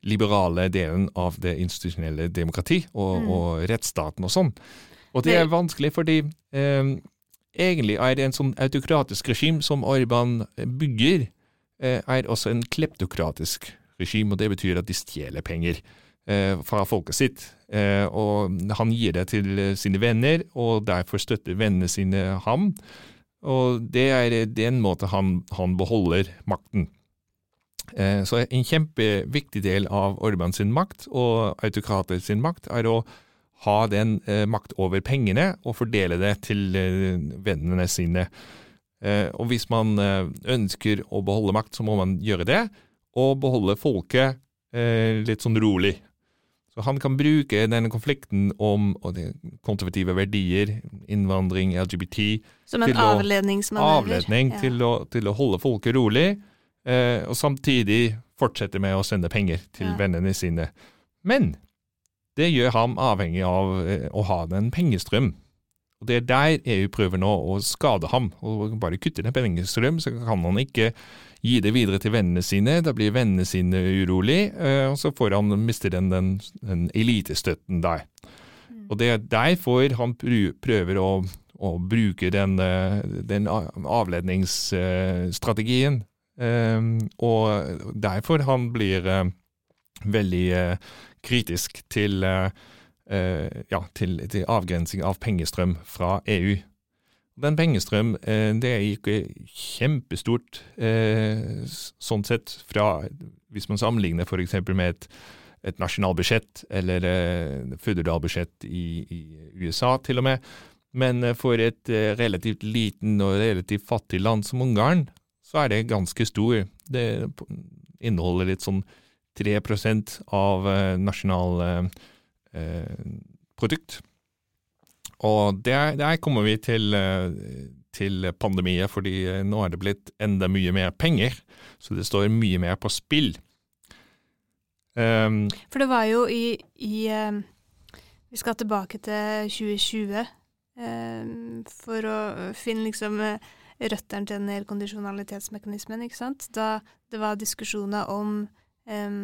liberale delen av det institusjonelle demokrati og, Mm. og rettsstaten og sånn. Og det Det- er vanskelig fordi eh, egentlig er en sånn autokratisk regime som Orban bygger, eh, er også en kleptokratisk regime, og det betyr at de stjeler penger eh, fra folket sitt. Eh, og han gir det til sine venner, og derfor støtter vennene sine ham. Og det er den måten han, han beholder makten. Så en kjempeviktig del av Orban sin makt og autokrater sin makt er å ha den eh, makt over pengene og fordele det til eh, vennene sine. Eh, og hvis man ønsker å beholde makt, så må man gjøre det, og beholde folket eh, litt sånn rolig. Så han kan bruke denne konflikten om konservative verdier, innvandring, LGBT, Som en avledningsmanøver. avledning Ja. til, å, til å holde folket rolig, eh, og samtidig fortsette med å sende penger til Ja. vennene sine. Men det gjør ham avhengig av eh, å ha en pengestrøm. Og Det er der EU prøver nå å skade ham. og Bare kutte den pengestrøm, så kan han ikke gi det videre til vennene sine. Da blir vennene sine urolig, eh, og så får han miste den, den, den elitestøtten der. Og det er derfor han prøver å, å bruke den, eh, den avledningsstrategien. Og derfor han blir veldig kritisk til, eh, eh, ja, til, til avgrensing av pengestrøm fra EU. Den pengestrøm, eh, det er ikke kjempestort sånn sett fra Hvis man sammenligner f.eks. med et, et nasjonalbudsjett eller føderalbudsjett i, i USA til og med. Men for et relativt liten og relativt fattig land som Ungarn, så er det ganske stor. Det inneholder litt sånn 3 av eh, nasjonal eh, eh. Og der, kommer vi til, eh, til pandemien, fordi nå er det blitt enda mye mer penger. Så det står mye mer på spill. Um, For det var jo i, i eh, vi skal tilbake til 2020 eh, for å finne liksom røttene til den her kondisjonalitetsmekanismen, ikke sant. Da det var diskusjoner om, eh,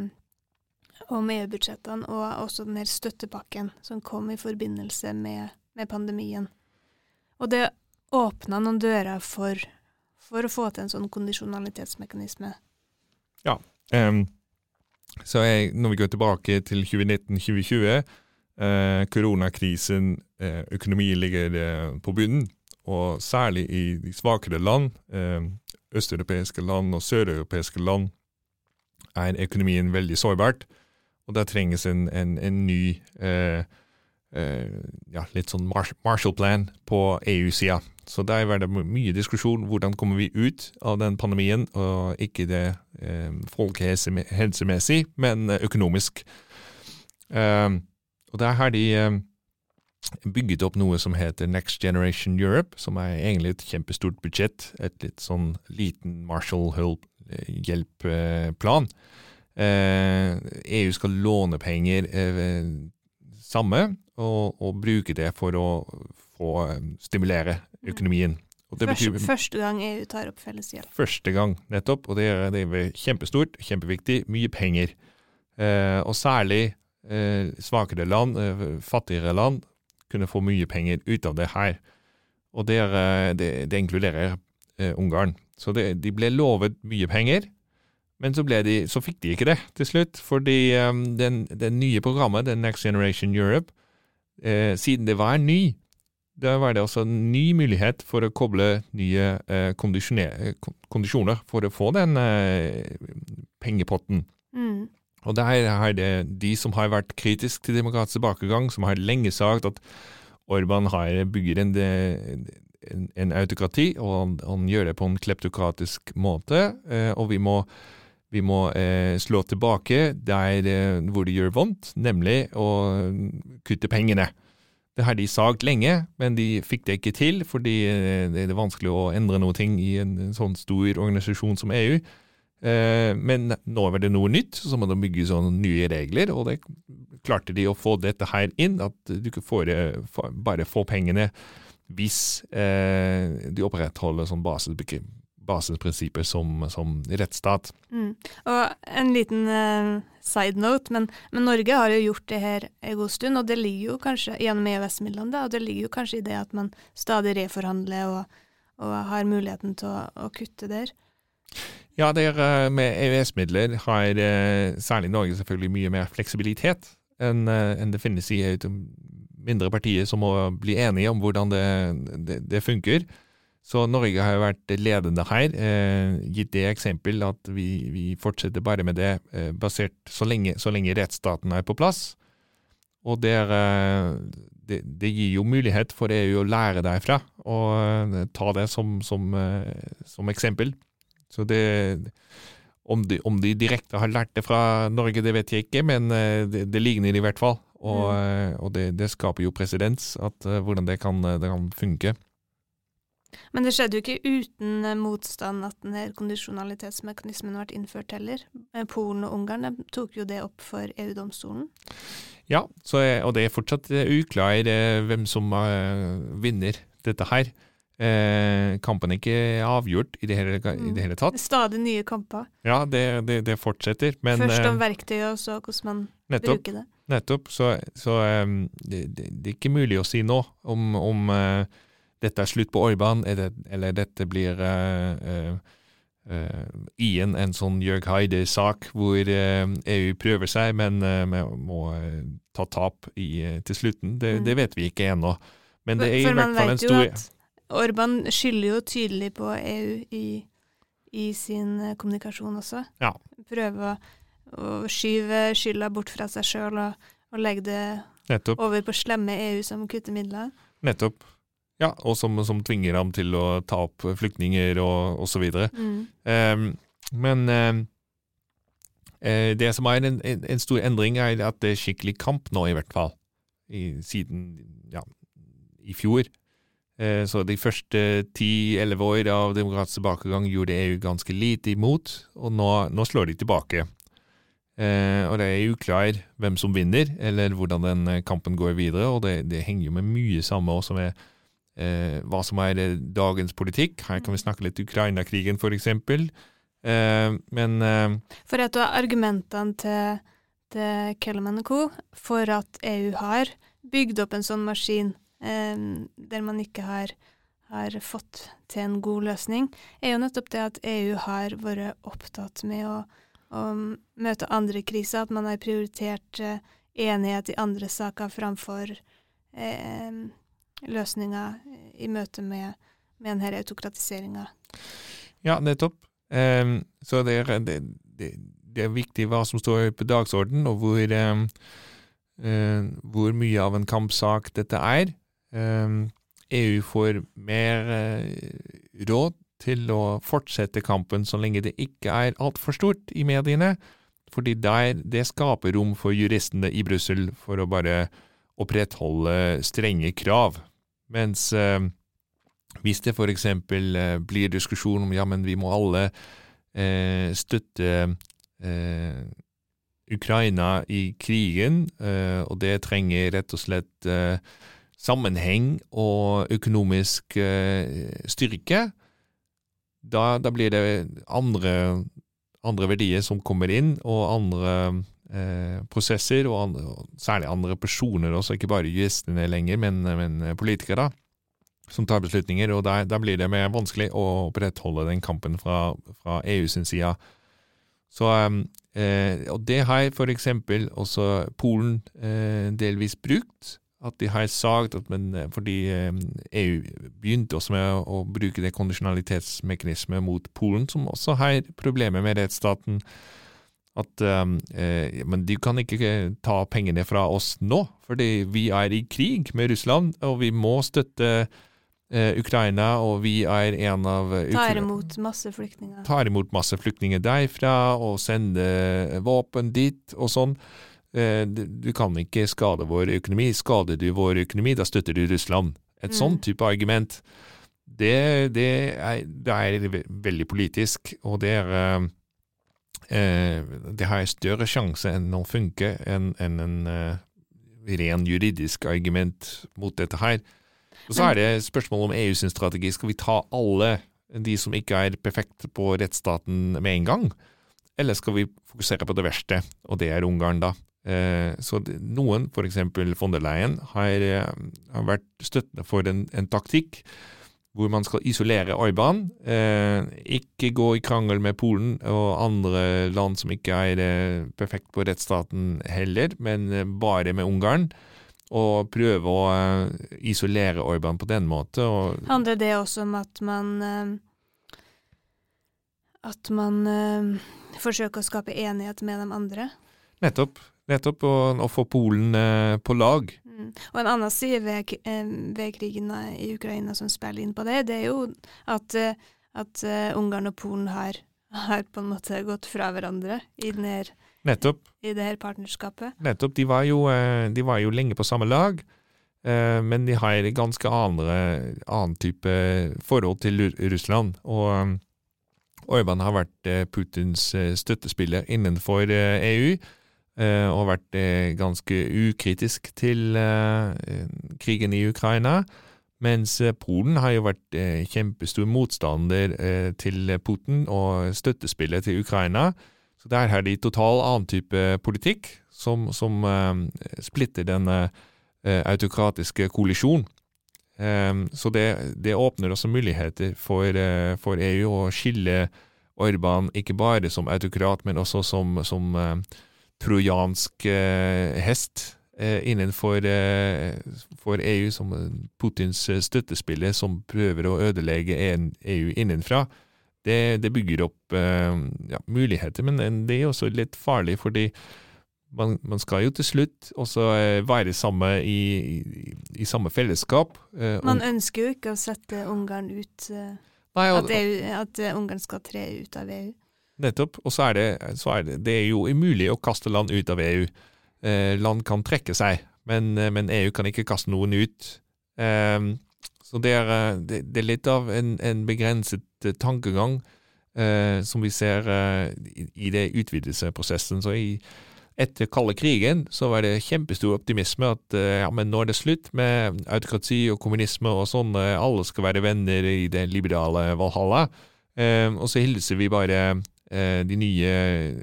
om EU-budsjettene og også den her støttepakken som kom i forbindelse med, med pandemien. Og det åpna noen dører for, for å få til en sånn kondisjonalitetsmekanisme. Ja. Um, så jeg, når vi går tilbake til 2019-2020, eh, koronakrisen, eh, økonomien ligger eh, på bunnen, og særlig i de svakere land, østeuropeiske land og søreuropeiske land, er økonomien veldig sårbart, og da trenges en, en, en ny eh, eh, ja, litt sånn Marshall-plan på EU-sida. Så der var det mye diskusjon hvordan kommer vi ut av den pandemien, og ikke det eh, folkehelsemessig, men eh, økonomisk. Eh, og der har de eh, bygget opp noe som heter Next Generation Europe, som er egentlig et kjempestort budsjett, et litt sånn liten Marshall-hjelpplan. Eh, EU skal låne penger eh, samme, og, og bruke det for å få eh, stimulere økonomien. Det Første, betyr første gang EU tar opp felles gjeld. første gang, nettopp, og det er, det er kjempestort, kjempeviktig, mye penger. Eh, og særlig eh, svakere land, eh, fattigere land, kunne få mye penger ut av det her. Og det, er, det, det inkluderer Ungarn. Så det, de ble lovet mye penger, men så, de, så fikk de ikke det til slutt, fordi um, den, det nye programmet, den Next Generation Europe, eh, siden det var ny, da var det også en ny mulighet for å koble nye eh, kondisjoner- eh, kon- kondisjoner for å få den eh, pengepotten. Mm. Og der har det de som har vært kritisk til demokratisk tilbakegang, som har lenge sagt at Orban har bygger en, en, autokrati, og han, han gjør det på en kleptokratisk måte, eh, og vi må, vi må eh, slå tilbake der eh, hvor det gjør vondt, nemlig å kutte pengene. Det har de sagt lenge, men de fikk det ikke til, fordi det er vanskelig å endre noe ting i en, sånn stor organisasjon som EU. Men nå var det noe nytt, så må de bygge sånne nye regler, og det klarte de å få dette her inn, at du ikke får, bare får pengene hvis eh, de opprettholder sånn basisbegre- basisprinsipper som, som rettsstat. Mm. Og en liten eh, side note, men, men Norge har jo gjort det her en god stund, og det ligger jo kanskje gjennom EØS-midlene, og det ligger jo kanskje i det at man stadig reforhandler og, og har muligheten til å, å kutte der. Ja, det er, eh, med EØS-midler har det, særlig Norge selvfølgelig mye mer fleksibilitet enn eh, enn det finnes i eh, mindre partier som må bli enige om hvordan det, det, det funker. Så Norge har vært ledende her, eh, gitt det eksempel at vi, vi fortsetter bare med det eh, basert så lenge, så lenge rettsstaten er på plass. Og det, er, eh, det, det gir jo mulighet for EU å lære derfra, og eh, ta det som, som, eh, som eksempel. Så det om de, om de direkte har lært det fra Norge, det vet jeg ikke, men eh, det, det ligner i hvert fall. Og, mm. og det, det skaper jo presedens, eh, hvordan det kan, det kan funke. Men det skjedde jo ikke uten eh, motstand at denne kondisjonalitetsmekanismen ble innført heller. Eh, Polen og Ungarn tok jo det opp for EU-domstolen. Ja, så, eh, og det er fortsatt eh, uklart eh, hvem som eh, vinner dette her. Eh, kampen er ikke avgjort i det hele, i det hele tatt. er stadig nye kamper. Ja, det, det, det fortsetter, men Først om eh, verktøyet, og så hvordan man nettopp. bruker det. Nettopp. Så, så um, det, det, det er ikke mulig å si nå om, om uh, dette er slutt på Orban, eller, eller dette blir uh, uh, igjen en sånn Jørg Heide-sak hvor EU prøver seg, men må- ta tap i, til slutten. Det, Mm. det vet vi ikke ennå. Men det For- er i for man hvert fall en vet jo at Orban skylder jo tydelig på EU i, i sin kommunikasjon også. Ja. Prøve å, å skyve skylda bort fra seg sjøl og, og legge det Nettopp. over på slemme EU som kutter midler. nettopp. Ja, og som, som tvinger ham til å ta opp flyktninger og, osv. Mm. Um, men eh, det som er en, en, en stor endring, er at det er skikkelig kamp nå, i hvert fall. I, siden ja, i fjor. Eh, så de første ti-elleve år av demokratisk tilbakegang gjorde EU ganske lite imot, og nå, nå slår de tilbake. Eh, og det er uklar hvem som vinner, eller hvordan den eh, kampen går videre. Og det, det henger jo med mye samme også med eh, hva som er dagens politikk. Her kan vi snakke litt Ukraina-krigen, eksempel. Eh, men For et av argumentene til, til Kellerman Co. for at EU har bygd opp en sånn maskin eh, der man ikke har, har fått til en god løsning, er jo nettopp det at EU har vært opptatt med å, å møte andre kriser, at man har prioritert eh, enighet i andre saker framfor eh, løsninger i møte med, med denne autokratiseringa. Ja, nettopp. Um, så det er, det, det, det er viktig hva som står på dagsorden, og hvor, um, eh, hvor mye av en kampsak dette er. Um, EU får mer uh, råd til å fortsette kampen så lenge det ikke er altfor stort i mediene, fordi der, det skaper rom for juristene i Brussel for å bare opprettholde strenge krav. Mens eh, hvis det eksempel eh, blir diskusjon om ja, men vi må alle eh, støtte eh, Ukraina i krigen, eh, og det trenger rett og slett eh, sammenheng og økonomisk eh, styrke, da, da, blir det andre, andre, verdier som kommer inn, og andre prosesser, og, andre, og, særlig andre personer også, ikke bare juristene lenger, men, men politikere. da som tar beslutninger, og da, blir det mer vanskelig å opprettholde den kampen fra, fra EU sin side. Så, eh, og det har eksempel også Polen eh, delvis brukt. At de har sagt at men, eh, fordi eh, EU begynte også med å, bruke det kondisjonalitetsmekanismet mot Polen, som også har problemer med rettsstaten. At eh, Men de kan ikke ta pengene fra oss nå, fordi vi er i krig med Russland, og vi må støtte eh, Ukraina, og vi er en av eh, Tar imot masse flyktninger. Tar imot masse flyktninger derfra, og sender våpen dit, og sånn. Eh, du kan ikke skade vår økonomi. Skader du vår økonomi, da støtter du Russland. Et mm. sånn type argument, det, det, er, det, er, veldig politisk, og det er eh, eh Det har større sjanse enn å funke enn en, en uh, ren juridisk argument mot dette her. Og Så er det spørsmålet om EU sin strategi. Skal vi ta alle de som ikke er perfekte på rettsstaten med en gang? Eller skal vi fokusere på det verste, og det er Ungarn, da? Eh, så noen, f.eks. von der Leyen, har, eh, har vært støttende for en, en, taktikk hvor man skal isolere Orban. Eh, ikke gå i krangel med Polen og andre land som ikke er perfekt på rettsstaten heller, men bare med Ungarn og prøve å isolere Orban på den måten. Handler det også om at man At man forsøker å skape enighet med de andre? Nettopp. Nettopp, og, og få Polen på lag. Mm. Og en annen side ved, ved, krigen i Ukraina som spiller inn på det, det er jo at, at Ungarn og Polen har, har på en måte gått fra hverandre i her, Nettopp. i det her partnerskapet. Nettopp. De var jo, eh, de var jo lenge på samme lag, eh, men de har ganske andre, annen type forhold til Russland. Og eh, Orban har vært Putins støttespiller innenfor EU. Og vært ganske ukritisk til krigen i Ukraina. Mens Polen har jo vært kjempestor motstander til Putin og støttespillet til Ukraina. Så der har de total annen type politikk, som, som splitter uh, autokratiske koalisjon. Um, så det, det, åpner også muligheter for, for, EU å skille Orban ikke bare som autokrat, men også som, som trojansk hest innenfor for EU, som Putins støttespiller som prøver å ødelegge EU innenfra det, det bygger opp eh, ja, muligheter, men det er også litt farlig, fordi man, man skal jo til slutt også eh, være samme i, i, i, samme fellesskap. Eh, man ønsker jo ikke å sette Ungarn ut Nei, og, at, EU, at Ungarn skal tre ut av EU. Nettopp. Og så er, det, så er det, det er jo umulig å kaste land ut av EU. land kan trekke seg, men, men, EU kan ikke kaste noen ut. Så det er, det, det er litt av en, en begrenset tankegang. eh, som vi ser eh, i, i det utvidelsesprosessen. Så i, etter kalde krigen så var det kjempestor optimisme at eh, ja, men nå er det slutt med autokrati og kommunisme og sånn, eh, alle skal være venner i det liberale Valhalla. Eh, og så hilser vi bare eh, de nye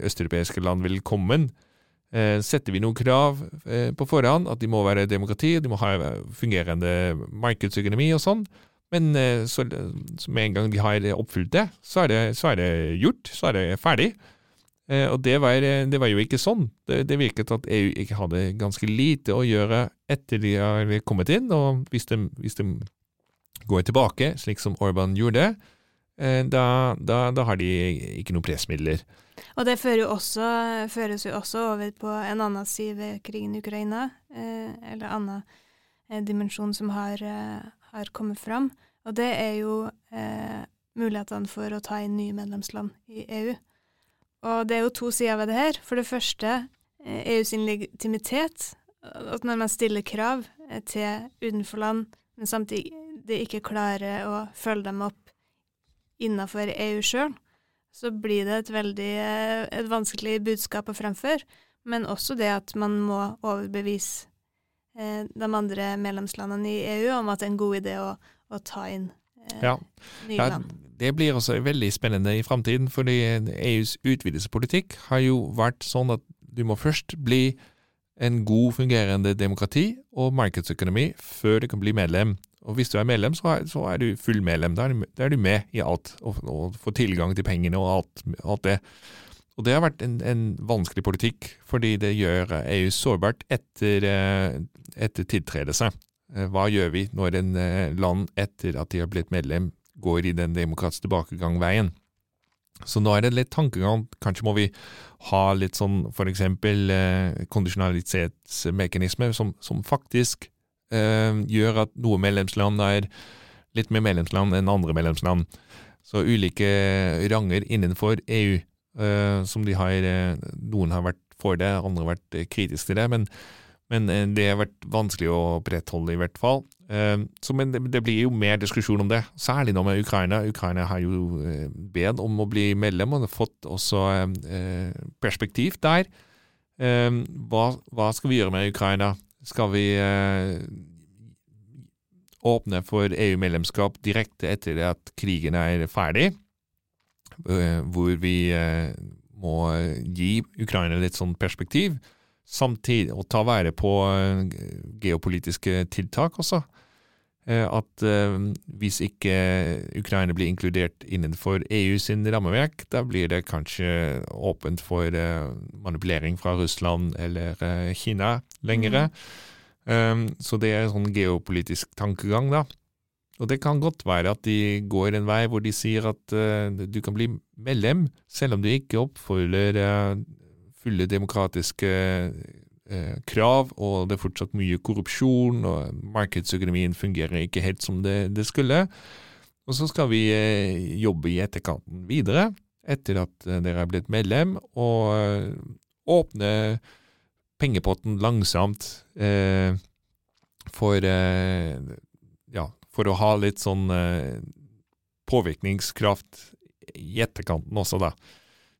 østeuropeiske land velkommen. Eh, setter vi noen krav eh, på forhånd, at de må være demokrati, de må ha fungerende markedsøkonomi og sånn. Men eh, så, med en gang de har oppfylt det, så det, så er det gjort. Så er det ferdig. Eh, og det var, det var jo ikke sånn. Det, det, virket at EU ikke hadde ganske lite å gjøre etter de har kommet inn. Og hvis de, hvis de går tilbake, slik som Orban gjorde, eh, da, da, da har de ikke noen pressmidler. Og det fører jo også, føres jo også over på en annen side ved krigen i Ukraina, eh, eller annen eh, dimensjon som har, eh, har kommet fram. Og det er jo eh, mulighetene for å ta inn nye medlemsland i EU. Og det er jo to sider ved det her. For det første eh, EU sin legitimitet. At når man stiller krav eh, til utenforland, men samtidig ikke klarer å følge dem opp innafor EU sjøl, så blir det et veldig eh, et vanskelig budskap å fremføre. Men også det at man må overbevise eh, de andre medlemslandene i EU om at det er en god idé å, å ta inn eh, ja. nye ja, land. Det blir også veldig spennende i framtiden, fordi EUs utvidelsespolitikk har jo vært sånn at du må først bli en god fungerende demokrati og markedsøkonomi før du kan bli medlem. Og hvis du er medlem, så er, så er du full medlem. Da er du, med i alt, og, og, får tilgang til pengene og alt, alt det. Og det har vært en, en, vanskelig politikk, fordi det gjør EU sårbart etter, eh, etter tiltredelse. Eh, hva gjør vi når en eh, land, etter at de har blitt medlem, går i den demokratiske tilbakegangveien? Så nå er det litt tankegang. Kanskje må vi ha litt sånn eksempel eh, kondisjonalitetsmekanismer som, som faktisk gjør at noen medlemsland er litt mer medlemsland enn andre medlemsland. Så ulike ranger innenfor EU Uh, som de har uh, Noen har vært for det, andre har vært kritiske til det, men, men det har vært vanskelig å opprettholde, i hvert fall. så Men det, blir jo mer diskusjon om det, særlig nå med Ukraina. Ukraina har jo bedt om å bli medlem, og har fått også perspektiv der. Hva, hva, skal vi gjøre med Ukraina? Skal vi åpne for EU-medlemskap direkte etter at krigen er ferdig? Eh, hvor vi eh, må gi Ukraina litt sånn perspektiv, samtidig og ta vare på eh, geopolitiske tiltak også. At hvis ikke Ukraina blir inkludert innenfor EU sin rammeverk, da blir det kanskje åpent for manipulering fra Russland eller Kina lengre. Mm. Så det er en sånn geopolitisk tankegang, da. Og det kan godt være at de går en vei hvor de sier at du kan bli medlem, selv om du ikke oppfyller fulle demokratiske uh, krav, og det er fortsatt mye korrupsjon, og markedsøkonomien fungerer ikke helt som det, det skulle. Og så skal vi jobbe i etterkanten videre, etter at dere er blitt medlem, og åpne pengepotten langsomt for ja, for å ha litt sånn eh, påvirkningskraft i etterkanten også, da.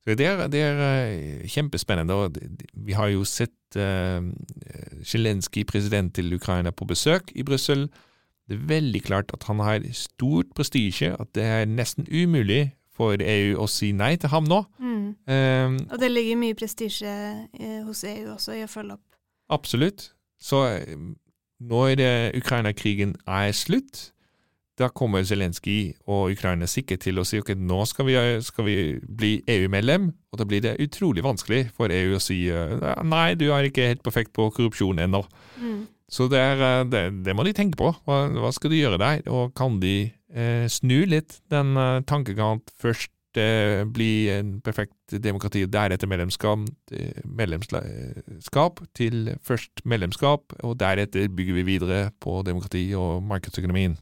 Det er, det er kjempespennende. og Vi har jo sett Zelenskyj, president til Ukraina, på besøk i Brussel. Det er veldig klart at han har stort prestisje, at det er nesten umulig for EU å si nei til ham nå. Mm. Um, og det ligger mye prestisje hos EU også i å følge opp. Absolutt. Så når Ukraina-krigen er slutt, da kommer Zelenskyj og Ukraina sikkert til å si ok, nå skal vi, skal vi bli EU-medlem, og da blir det utrolig vanskelig for EU å si nei, du er ikke helt perfekt på korrupsjon ennå. Mm. Så det, er, eh, det, det, må de tenke på. Hva, hva, skal de gjøre der? Og kan de eh, snu litt den eh, tankegangen at først eh, bli en perfekt demokrati, deretter medlemskap, medlemskap, til først medlemskap, og deretter bygger vi videre på demokrati og markedsøkonomien.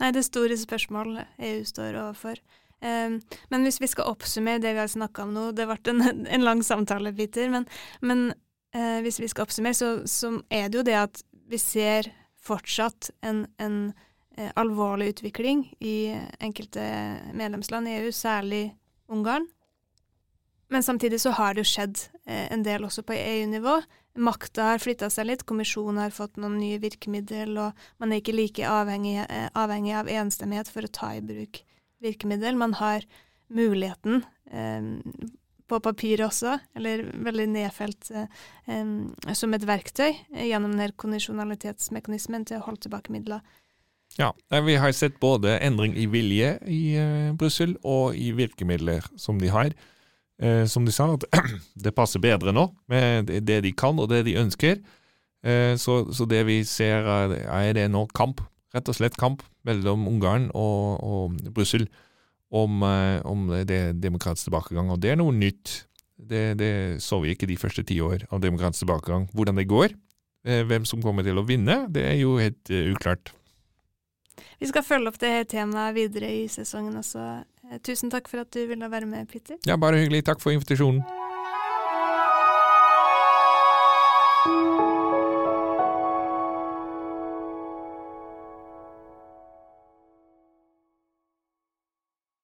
Nei, det er store spørsmål EU står overfor. Um, men hvis vi skal oppsummere det vi har snakka om nå, det ble en, en lang samtale, Peter, men, men uh, hvis vi skal oppsummere, så, så, er det jo det at vi ser fortsatt en, en uh, alvorlig utvikling i enkelte medlemsland i EU, særlig Ungarn. Men samtidig så har det jo skjedd eh, en del også på EU-nivå. Makta har flytta seg litt, kommisjonen har fått noen nye virkemiddel, og man er ikke like avhengig, eh, avhengig av enstemmighet for å ta i bruk virkemiddel. Man har muligheten, eh, på papir også, eller veldig nedfelt eh, eh, som et verktøy gjennom den kondisjonalitetsmekanismen til å holde tilbake midler. Ja, vi har sett både endring i vilje i eh, Brussel og i virkemidler som de har. Eh, som de sa, at *clears throat* det passer bedre nå med det de kan og det de ønsker. Eh, så, så, det vi ser, er, det nå kamp, rett og slett kamp, mellom Ungarn og, og Brussel om, eh, om, det demokratisk tilbakegang. Og det er noe nytt. Det, det, så vi ikke de første ti år av demokratisk tilbakegang. Hvordan det går, eh, hvem som kommer til å vinne, det er jo helt uh, uklart. Vi skal følge opp det temaet videre i sesongen også. Eh, tusen takk for at du ville være med, Peter. Ja, bare hyggelig. Takk for invitasjonen.